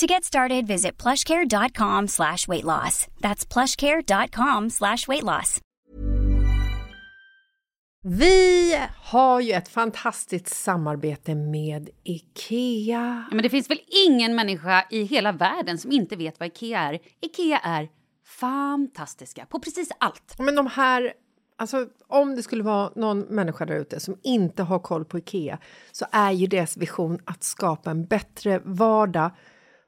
To get started, visit plushcare.com slash weight loss. That's plushcare.com slash weight loss. Vi har ju ett fantastiskt samarbete med IKEA. Ja, men det finns väl ingen människa i hela världen som inte vet vad IKEA är. IKEA är fantastiska på precis allt. Men de här Alltså, om det skulle vara någon människa där ute som inte har koll på Ikea så är ju deras vision att skapa en bättre vardag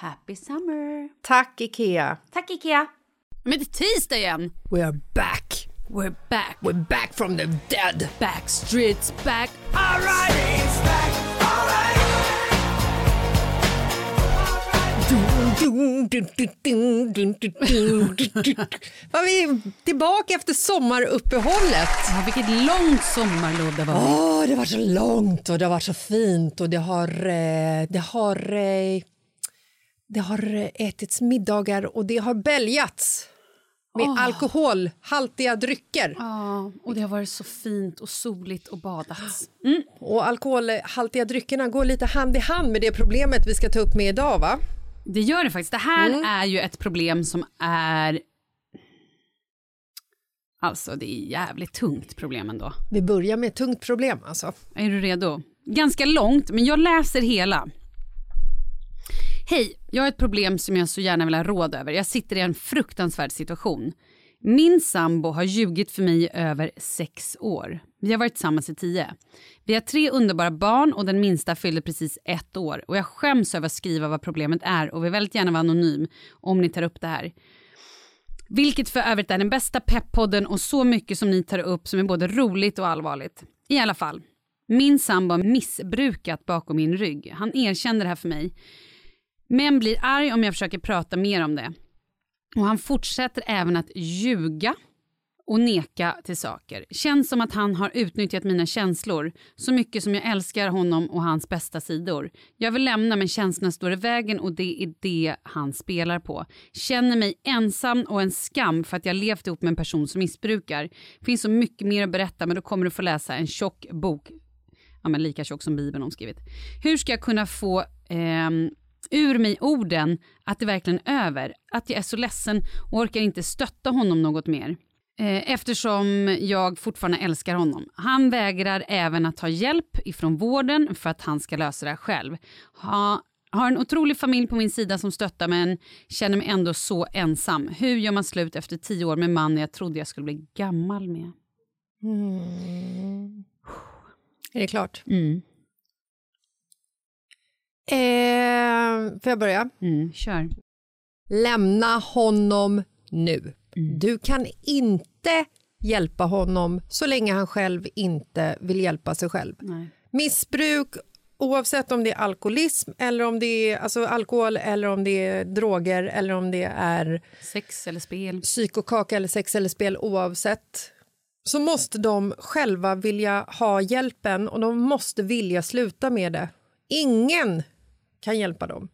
Happy summer! Tack, Ikea! Tack, Ikea! Men det är tisdag igen! We're back! We're back! We're back from the dead! Backstreet's back! All right! back. Var vi tillbaka efter sommaruppehållet? Ja, vilket långt sommarlov det var. Åh, det var så långt och det har varit så fint och det har... Eh, det har... Eh, det har ätits middagar och det har bäljats med oh. alkoholhaltiga drycker. Ja, och det har varit så fint och soligt och badats. Mm. Och alkoholhaltiga dryckerna går lite hand i hand med det problemet vi ska ta upp med idag, va? Det gör det faktiskt. Det här mm. är ju ett problem som är... Alltså, det är jävligt tungt problem ändå. Vi börjar med ett tungt problem alltså. Är du redo? Ganska långt, men jag läser hela. Hej, jag har ett problem som jag så gärna vill ha råd över. Jag sitter i en fruktansvärd situation. Min sambo har ljugit för mig i över sex år. Vi har varit tillsammans i tio. Vi har tre underbara barn och den minsta fyllde precis ett år. Och Jag skäms över att skriva vad problemet är och vill väldigt gärna vara anonym om ni tar upp det här. Vilket för övrigt är den bästa peppodden och så mycket som ni tar upp som är både roligt och allvarligt. I alla fall, min sambo har missbrukat bakom min rygg. Han erkände det här för mig. Men blir arg om jag försöker prata mer om det. Och Han fortsätter även att ljuga och neka till saker. Känns som att han har utnyttjat mina känslor så mycket som jag älskar honom och hans bästa sidor. Jag vill lämna men känslorna står i vägen och det är det han spelar på. Känner mig ensam och en skam för att jag levt ihop med en person som missbrukar. Finns så mycket mer att berätta men då kommer du få läsa en tjock bok ja, men lika tjock som Bibeln omskrivit. Hur ska jag kunna få eh, ur mig orden att det verkligen är över, att jag är så ledsen och orkar inte stötta honom något mer? Eh, eftersom jag fortfarande älskar honom. Han vägrar även att ta hjälp ifrån vården för att han ska lösa det själv. Ha, har en otrolig familj på min sida som stöttar men känner mig ändå så ensam. Hur gör man slut efter tio år med man jag trodde jag skulle bli gammal med? Mm. Är det klart? Mm. Eh, får jag börja? Mm, kör. Lämna honom nu. Mm. Du kan inte hjälpa honom så länge han själv inte vill hjälpa sig själv. Nej. Missbruk, oavsett om det är alkoholism eller om det är alltså alkohol eller om det är droger eller om det är Sex eller spel. psykokaka eller sex eller spel oavsett så måste de själva vilja ha hjälpen och de måste vilja sluta med det. Ingen kan hjälpa dem.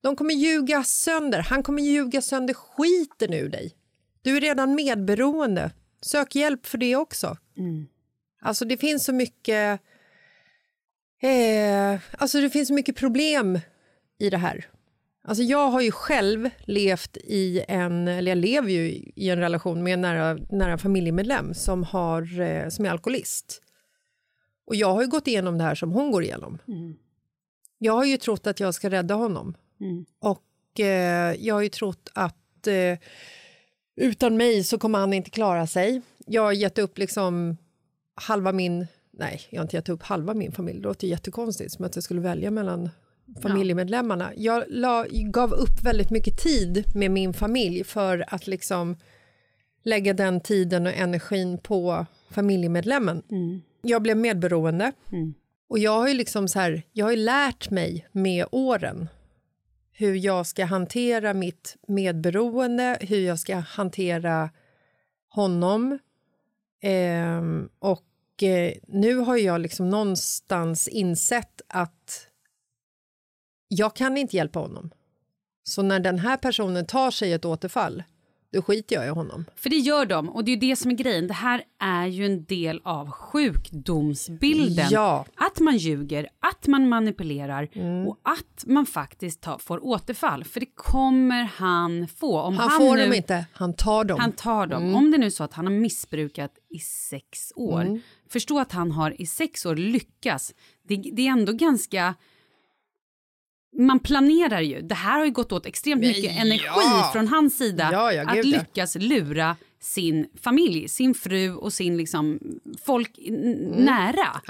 De kommer ljuga sönder. Han kommer ljuga sönder skiten ur dig. Du är redan medberoende. Sök hjälp för det också. Mm. Alltså det finns så mycket... Eh, alltså det finns så mycket problem i det här. Alltså jag har ju själv levt i en, eller jag lever ju i en relation med en nära, nära familjemedlem som, har, eh, som är alkoholist. Och jag har ju gått igenom det här som hon går igenom. Mm. Jag har ju trott att jag ska rädda honom. Mm. Och eh, jag har ju trott att eh, utan mig så kommer han inte klara sig. Jag har gett upp liksom halva min, nej jag har inte gett upp halva min familj, det låter jättekonstigt som att jag skulle välja mellan familjemedlemmarna. Jag la, gav upp väldigt mycket tid med min familj för att liksom lägga den tiden och energin på familjemedlemmen. Mm. Jag blev medberoende. Mm. Och jag har ju liksom så här, jag har lärt mig med åren hur jag ska hantera mitt medberoende, hur jag ska hantera honom. Eh, och eh, nu har jag liksom någonstans insett att jag kan inte hjälpa honom. Så när den här personen tar sig ett återfall, då skiter jag i honom. För det gör de och det är det som är grejen. Det här är ju en del av sjukdomsbilden. Ja. Att man ljuger, att man manipulerar Mm. och att man faktiskt tar, får återfall. För det kommer han få. Om Han, han, får nu, dem inte, han tar dem. Han tar dem. Mm. Om det nu är så att han har missbrukat i sex år. Mm. Förstå att han har i sex år lyckats. Det, det är ändå ganska... Man planerar ju. Det här har ju gått åt extremt mycket ja. energi från hans sida Ja, ja, att lyckas lura sin familj, sin fru och sin liksom folk Mm. nära.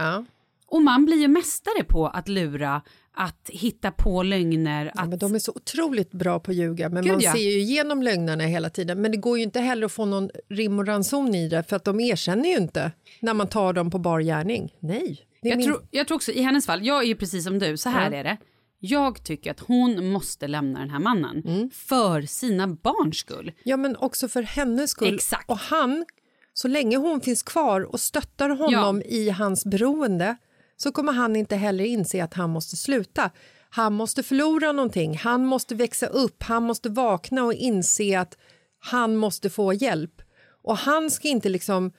Och man blir ju mästare på att lura, att hitta på lögner. Att... men de är så otroligt bra på att ljuga, men Gud, man ser ju igenom lögnerna hela tiden. Men det går ju inte heller att få någon rim och ranson i det, för att de erkänner ju inte när man tar dem på bar gärning. Nej. Jag, min... tror, jag tror också i hennes fall, jag är ju precis som du, så här är det. Jag tycker att hon måste lämna den här mannen Mm. för sina barns skull. Ja, men också för hennes skull. Exakt. Och han, så länge hon finns kvar och stöttar honom i hans beroende så kommer han inte heller inse att han måste sluta. Han måste förlora någonting, han måste växa upp, han måste vakna och inse att han måste få hjälp. Och han ska inte liksom...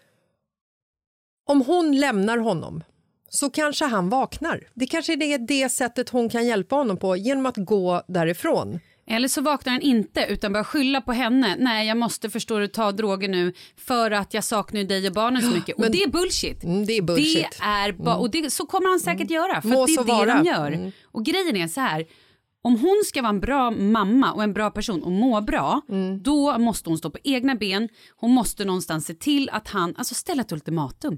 Om hon lämnar honom så kanske han vaknar. Det kanske är det, sättet hon kan hjälpa honom på, genom att gå därifrån. Eller så vaknar han inte utan börjar skylla på henne. Nej, jag måste förstå du ta droger nu för att jag saknar dig och barnen så mycket. men- och det är bullshit. Mm, det är bullshit. Det är ba- och det, så kommer han säkert göra för det är det vara. de gör. Mm. Och grejen är så här. Om hon ska vara en bra mamma och en bra person och må bra, Mm. då måste hon stå på egna ben. Hon måste någonstans se till att han, alltså ställa ett ultimatum.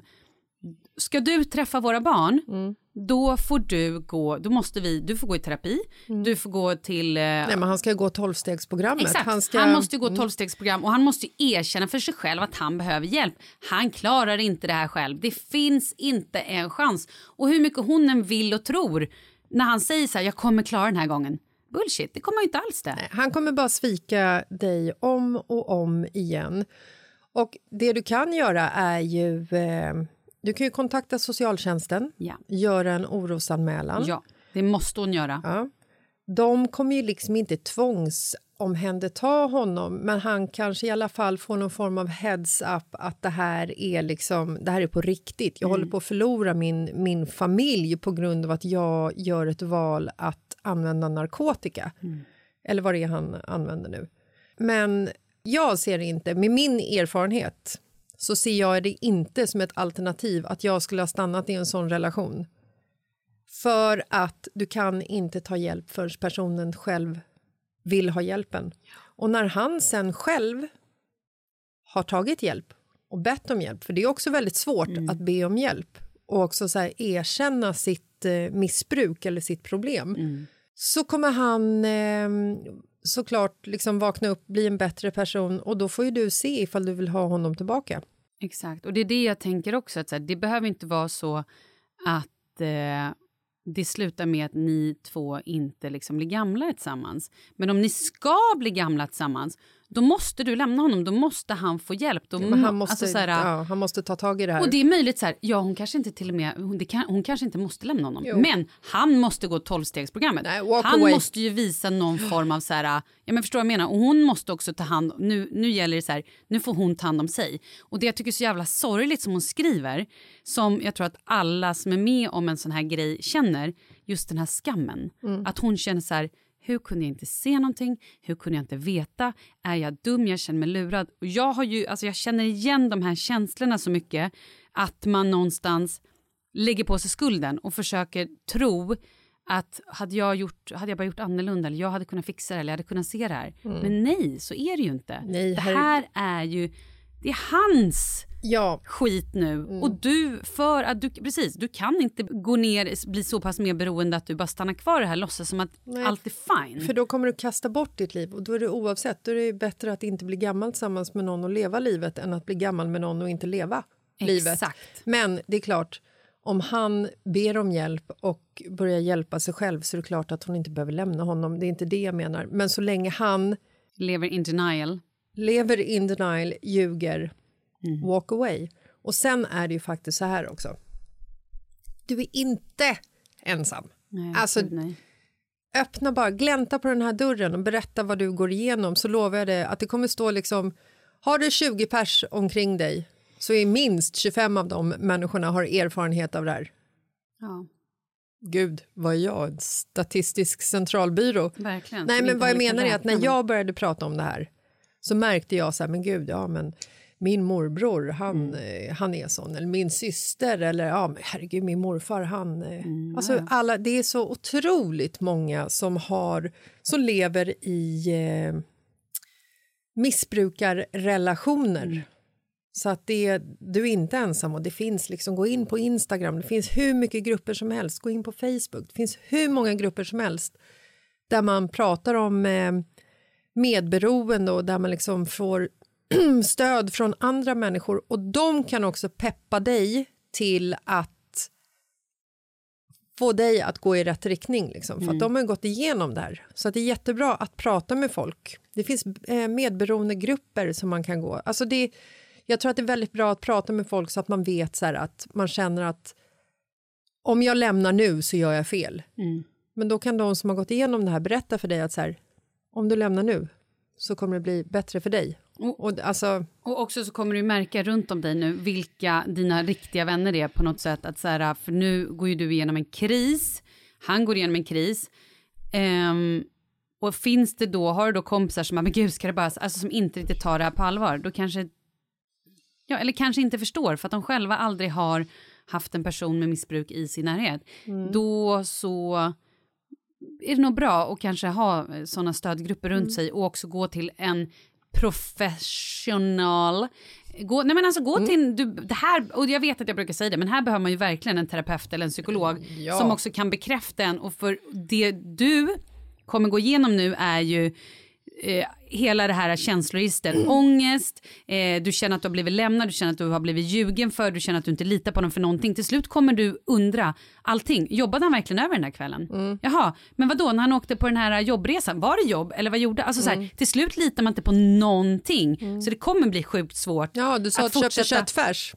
Ska du träffa våra barn, Mm. då får du gå, då måste vi, du får gå i terapi, du får gå till eh, Nej, men han ska gå tolvstegsprogrammet. Exakt. Han, Han, ska... måste ju gå tolvstegsprogram och han måste erkänna för sig själv att han behöver hjälp. Han klarar inte det här själv. Det finns inte en chans. Och hur mycket hon än vill och tror när han säger så här, jag kommer klara den här gången. Bullshit, det kommer han inte alls det. Nej, han kommer bara svika dig om och om igen. Och det du kan göra är ju... Eh, du kan ju kontakta socialtjänsten, Ja. göra en orosanmälan. ja, det måste hon göra. Ja. De kommer ju liksom inte tvångsomhänderta honom men han kanske i alla fall får någon form av heads-up att det här är liksom, det här är på riktigt. Jag håller på att förlora min, min familj på grund av att jag gör ett val att använda narkotika. Eller vad det är han använder nu. Men jag ser inte, med min erfarenhet så ser jag det inte som ett alternativ att jag skulle ha stannat i en sån relation. För att du kan inte ta hjälp förrän personen själv vill ha hjälpen. Och när han sen själv har tagit hjälp och bett om hjälp, för det är också väldigt svårt att be om hjälp och också så här erkänna sitt eh, missbruk eller sitt problem, så kommer han eh, såklart liksom vakna upp, bli en bättre person och då får ju du se ifall du vill ha honom tillbaka. Exakt, och det är det jag tänker också. Att så här, det behöver inte vara så att eh, det slutar med att ni två inte liksom blir gamla tillsammans. Men om ni ska bli gamla tillsammans, då måste du lämna honom. Då måste han få hjälp. Då må- han, måste, alltså så här, ja, han måste ta tag i det här. Och det är möjligt så här, ja hon kanske inte till och med, hon, kan, hon kanske inte måste lämna honom. Jo. Men han måste gå tolvstegsprogrammet. Han away. måste ju visa någon form av så här, ja men förstår jag menar? Och hon måste också ta hand, nu, nu gäller det så här, nu får hon ta hand om sig. Och det jag tycker är så jävla sorgligt som hon skriver, som jag tror att alla som är med om en sån här grej känner, just den här skammen. Mm. Att hon känner så här, hur kunde jag inte se någonting? Hur kunde jag inte veta? Är jag dum? Jag känner mig lurad. Och jag, har ju, alltså jag känner igen de här känslorna så mycket att man någonstans lägger på sig skulden och försöker tro att hade jag, gjort, hade jag bara gjort annorlunda eller jag hade kunnat fixa det eller jag hade kunnat se det här. Men nej, så är det ju inte. Mm. Nej, det här är ju, det är hans Ja, skit nu. Mm. Och du, för att du, precis, du kan inte gå ner, bli så pass mer beroende att du bara stannar kvar här, låtsas som att Nej, allt är fine. För då kommer du kasta bort ditt liv och då är det oavsett, då är det bättre att inte bli gammal tillsammans med någon och leva livet än att bli gammal med någon och inte leva livet. Exakt. Men det är klart, om han ber om hjälp och börjar hjälpa sig själv så är det klart att hon inte behöver lämna honom. Det är inte det jag menar. Men så länge han Lever in denial. lever in denial, ljuger, walk away. Och sen är det ju faktiskt så här också. Du är inte ensam. Nej, Alltså, nej. öppna bara, glänta på den här dörren och berätta vad du går igenom så lovar jag dig att det kommer stå liksom, har du 20 pers omkring dig så är minst 25 av de människorna har erfarenhet av det här. Ja, Gud, vad är jag? Statistisk centralbyrå? verkligen. Nej, men vad jag menar är att när räkna. jag började prata om det här så märkte jag så här, men gud, ja men min morbror, han, eh, han är sån, eller min syster, eller ja, men herregud, min morfar, han... Eh. alltså, alla, det är så otroligt många som har, som lever i eh, missbrukarrelationer. Så att det, du är inte ensam och det finns liksom, gå in på Instagram, det finns hur mycket grupper som helst, gå in på Facebook, det finns hur många grupper som helst där man pratar om eh, medberoende och där man liksom får stöd från andra människor och de kan också peppa dig till att få dig att gå i rätt riktning. Liksom, för att de har gått igenom det här. Så det är jättebra att prata med folk. Det finns eh, medberoendegrupper som man kan gå. Alltså det, jag tror att det är väldigt bra att prata med folk så att man vet så här, att man känner att om jag lämnar nu så gör jag fel. Mm. Men då kan de som har gått igenom det här berätta för dig att så här, om du lämnar nu så kommer det bli bättre för dig. Och- Och, alltså, Och också så kommer du märka runt om dig nu vilka dina riktiga vänner är på något sätt. Att så här, för nu går ju du igenom en kris, han går igenom en kris. Ehm, och finns det då, har du då kompisar som, men gud ska det bara, alltså som inte riktigt tar det här på allvar, då kanske, ja eller kanske inte förstår för att de själva aldrig har haft en person med missbruk i sin närhet. Då så är det nog bra att kanske ha sådana stödgrupper runt sig och också gå till en professional. Gå, nej men alltså gå till, du, det här, och jag vet att jag brukar säga det, men här behöver man ju verkligen en terapeut eller en psykolog Ja. som också kan bekräfta en och för det du kommer gå igenom nu är ju eh, hela det här känsloregistret. Ångest, eh, du känner att du har blivit lämnad, du känner att du har blivit ljugen för, du känner att du inte litar på honom för någonting. Till slut kommer du undra allting. Jobbade han verkligen över den här kvällen? Mm. Jaha, men vad då när han åkte på den här jobbresan, var det jobb eller vad gjorde Alltså så Mm. här, till slut litar man inte på någonting. Så det kommer bli sjukt svårt Ja, du sa att, du köpte köttfärs.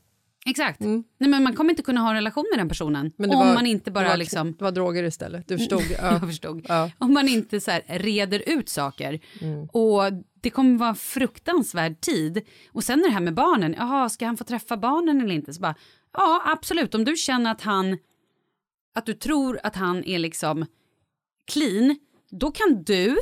Exakt. Nej, men man kommer inte kunna ha en relation med den personen Mm. Om var- man inte bara det var, liksom... Det var droger istället. Du förstod. Ja. Jag förstod. Ja. Om man inte så här reder ut saker. Och det kommer vara en fruktansvärd tid. Och sen är det här med barnen. Jaha, ska han få träffa barnen eller inte? Så bara, ja, absolut. Om du känner att han, att du tror att han är liksom clean, då kan du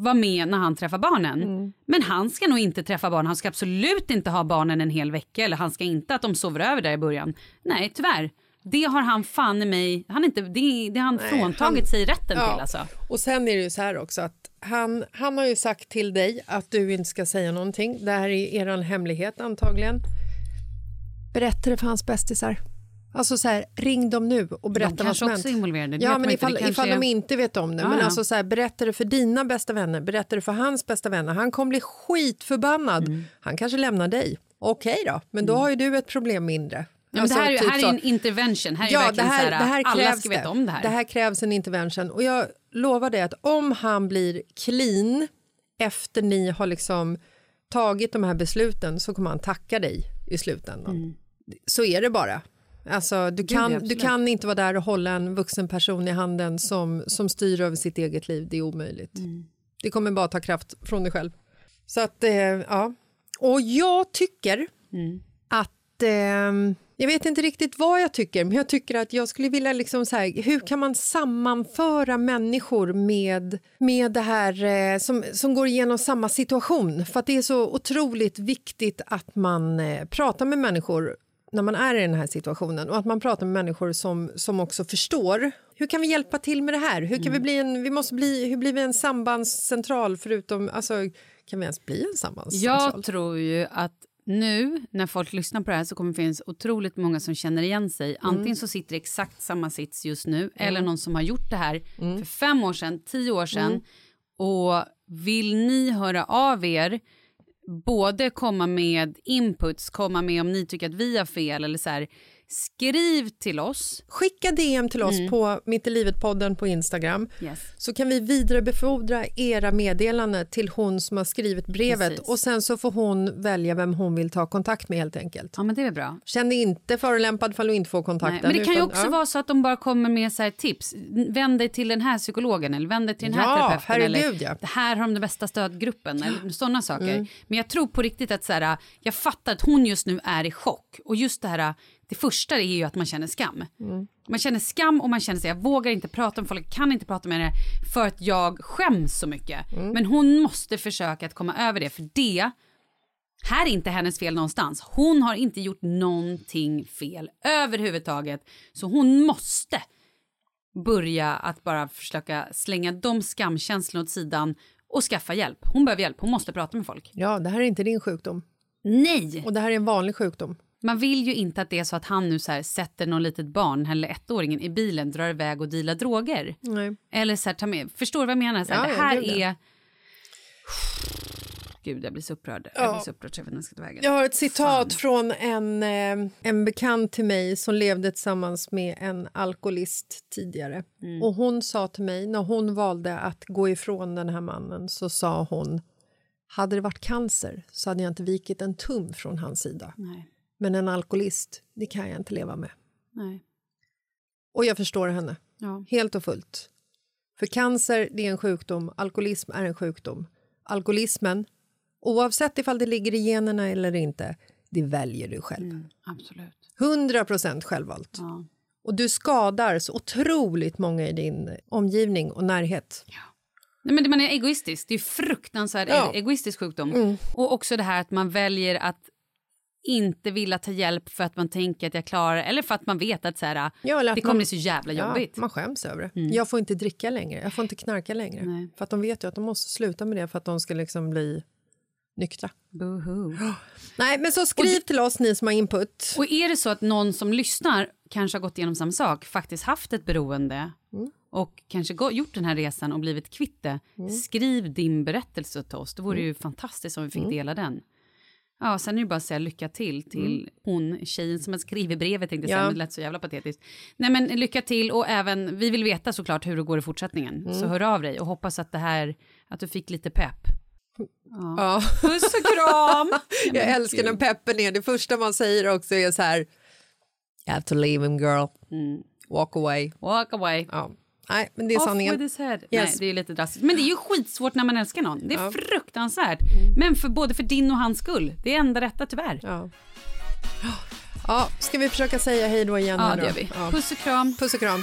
vara med när han träffar barnen. Men han ska nog inte träffa barn. Han ska absolut inte ha barnen en hel vecka eller han ska inte att de sover över där i början. Nej, tyvärr. Det har han fan i mig, han inte, det, det har han fråntagit han- sig rätten Ja. till alltså. Och sen är det ju så här också att han, han har ju sagt till dig att du inte ska säga någonting. Det här är er hemlighet antagligen. Berätta det för hans bästisar. Alltså så här, ring dem nu och berätta vad kanske som också hänt. är involverade, det vet Ja, man men inte. ifall, kanske ifall de är- inte vet om det. Ja, men ja. alltså så här, berätta det för dina bästa vänner, berätta det för hans bästa vänner. Han kommer bli skitförbannad. Mm. Han kanske lämnar dig. Okej då, men då har ju du ett problem mindre. Ja, men Alltså, det här, är- typ här är en intervention. Här är Ja, det här, så det här, här alla krävs ska veta om det här. Det här krävs en intervention. Och jag lovar dig att om han blir clean efter ni har liksom tagit de här besluten så kommer han tacka dig i slutändan. Så är det bara. Alltså, du, kan, du kan inte vara där och hålla en vuxen person i handen som, som styr över sitt eget liv. Det är omöjligt. Mm. Det kommer bara ta kraft från dig själv. Så att, eh, ja. Och jag tycker Mm. att... Eh, jag vet inte riktigt vad jag tycker, men jag tycker att jag skulle vilja... Liksom så här, hur kan man sammanföra människor med, med det här eh, som, som går igenom samma situation? För att det är så otroligt viktigt att man eh, pratar med människor när man är i den här situationen och att man pratar med människor som, som också förstår. Hur kan vi hjälpa till med det här? Hur kan vi bli en, vi måste bli, hur blir vi en sambandscentral förutom, alltså kan vi ens bli en sambandscentral? Jag tror ju att nu när folk lyssnar på det här så kommer det finnas otroligt många som känner igen sig. Mm. Antingen så sitter exakt samma sits just nu eller någon som har gjort det här Mm. för fem år sedan, tio år sedan. Och vill ni höra av er, både komma med inputs, komma med om ni tycker att vi har fel eller så här, skriv till oss. Skicka DM till oss på Mitt i livet-podden på Instagram Yes. så kan vi vidarebefordra era meddelanden till hon som har skrivit brevet Precis. och sen så får hon välja vem hon vill ta kontakt med helt enkelt. Ja men det är bra. Känn dig inte förolämpad för du inte får kontakten. Nej, men det kan utan- också ja. vara så att de bara kommer med så här tips. Vänd dig till den här psykologen eller vänd dig till den här Ja, terapeuten. herregud, eller ja. Här har de den bästa stödgruppen eller sådana saker. Mm. Men jag tror på riktigt att så här, jag fattar att hon just nu är i chock. Och just det här, det första är ju att man känner skam. Mm. Man känner skam och man känner sig, jag vågar inte prata med folk, jag kan inte prata med henne för att jag skäms så mycket. Mm. Men hon måste försöka att komma över det, för det här är inte hennes fel någonstans. Hon har inte gjort någonting fel överhuvudtaget. Så hon måste börja att bara försöka slänga de skamkänslorna åt sidan och skaffa hjälp. Hon behöver hjälp, hon måste prata med folk. Ja, det här är inte din sjukdom Nej! och det här är en vanlig sjukdom. Man vill ju inte att det är så att han nu så här sätter någon litet barn, eller ettåringen, i bilen, drar iväg och dealar droger. Nej. Eller så här, ta med, förstår du vad jag menar? Så här, Ja, det ja, här ja. är... Gud, jag blir så upprörd. Jag blir så upprörd jag vet inte ska ta vägen. Jag har ett citat från en, eh, en bekant till mig som levde tillsammans med en alkoholist tidigare. Mm. Och Hon sa till mig, när hon valde att gå ifrån den här mannen så sa hon hade det varit cancer så hade jag inte vikit en tum från hans sida. Nej, Men en alkoholist, det kan jag inte leva med. nej. Och jag förstår henne, Ja. helt och fullt. För cancer, det är en sjukdom. Alkoholism är en sjukdom. Alkoholismen, oavsett ifall det ligger i generna eller inte, det väljer du själv. Mm, absolut. 100 procent självvalt. Ja. Och du skadar så otroligt många i din omgivning och närhet. Nej, men man är egoistisk. Det är fruktansvärt Ja. Mm. e- egoistisk sjukdom. Och också det här att man väljer att inte vilja ta hjälp för att man tänker att jag klarar eller för att man vet att så här, Ja, att det kommer man- bli så jävla jobbigt. Ja, man skäms över det. Jag får inte dricka längre, jag får inte knarka längre. Nej. För att de vet ju att de måste sluta med det för att de ska liksom bli nyktra. Boohoo. Nej, men så skriv till oss ni som har input. Och är det så att någon som lyssnar kanske har gått igenom samma sak, faktiskt haft ett beroende och kanske gå, gjort den här resan och blivit kvitt det, Mm. skriv din berättelse till oss. Det vore ju fantastiskt om vi fick Mm. dela den. Ja, sen är det bara att säga lycka till till hon, tjejen som har skrivit brevet, tänkte jag Mm. Ja. säga, men det lät så jävla patetiskt. Nej men lycka till och även, vi vill veta såklart hur det går i fortsättningen. Mm. Så hör av dig och hoppas att det här, att du fick lite pepp. Ja. Puss och kram! Jag älskar när peppen är det första man säger också är så här You have to leave him girl. Walk away. Walk away. Ja. Nej, men det är Off sanningen. with his head. Yes. Nej, det är lite drastiskt. Men det är ju skitsvårt när man älskar någon. Det är fruktansvärt. Men för både för din och hans skull. Det är enda rätta tyvärr. Ja, Ja. ja, ska vi försöka säga hej då igen? här det gör vi. Ja. Puss och kram. Puss och kram.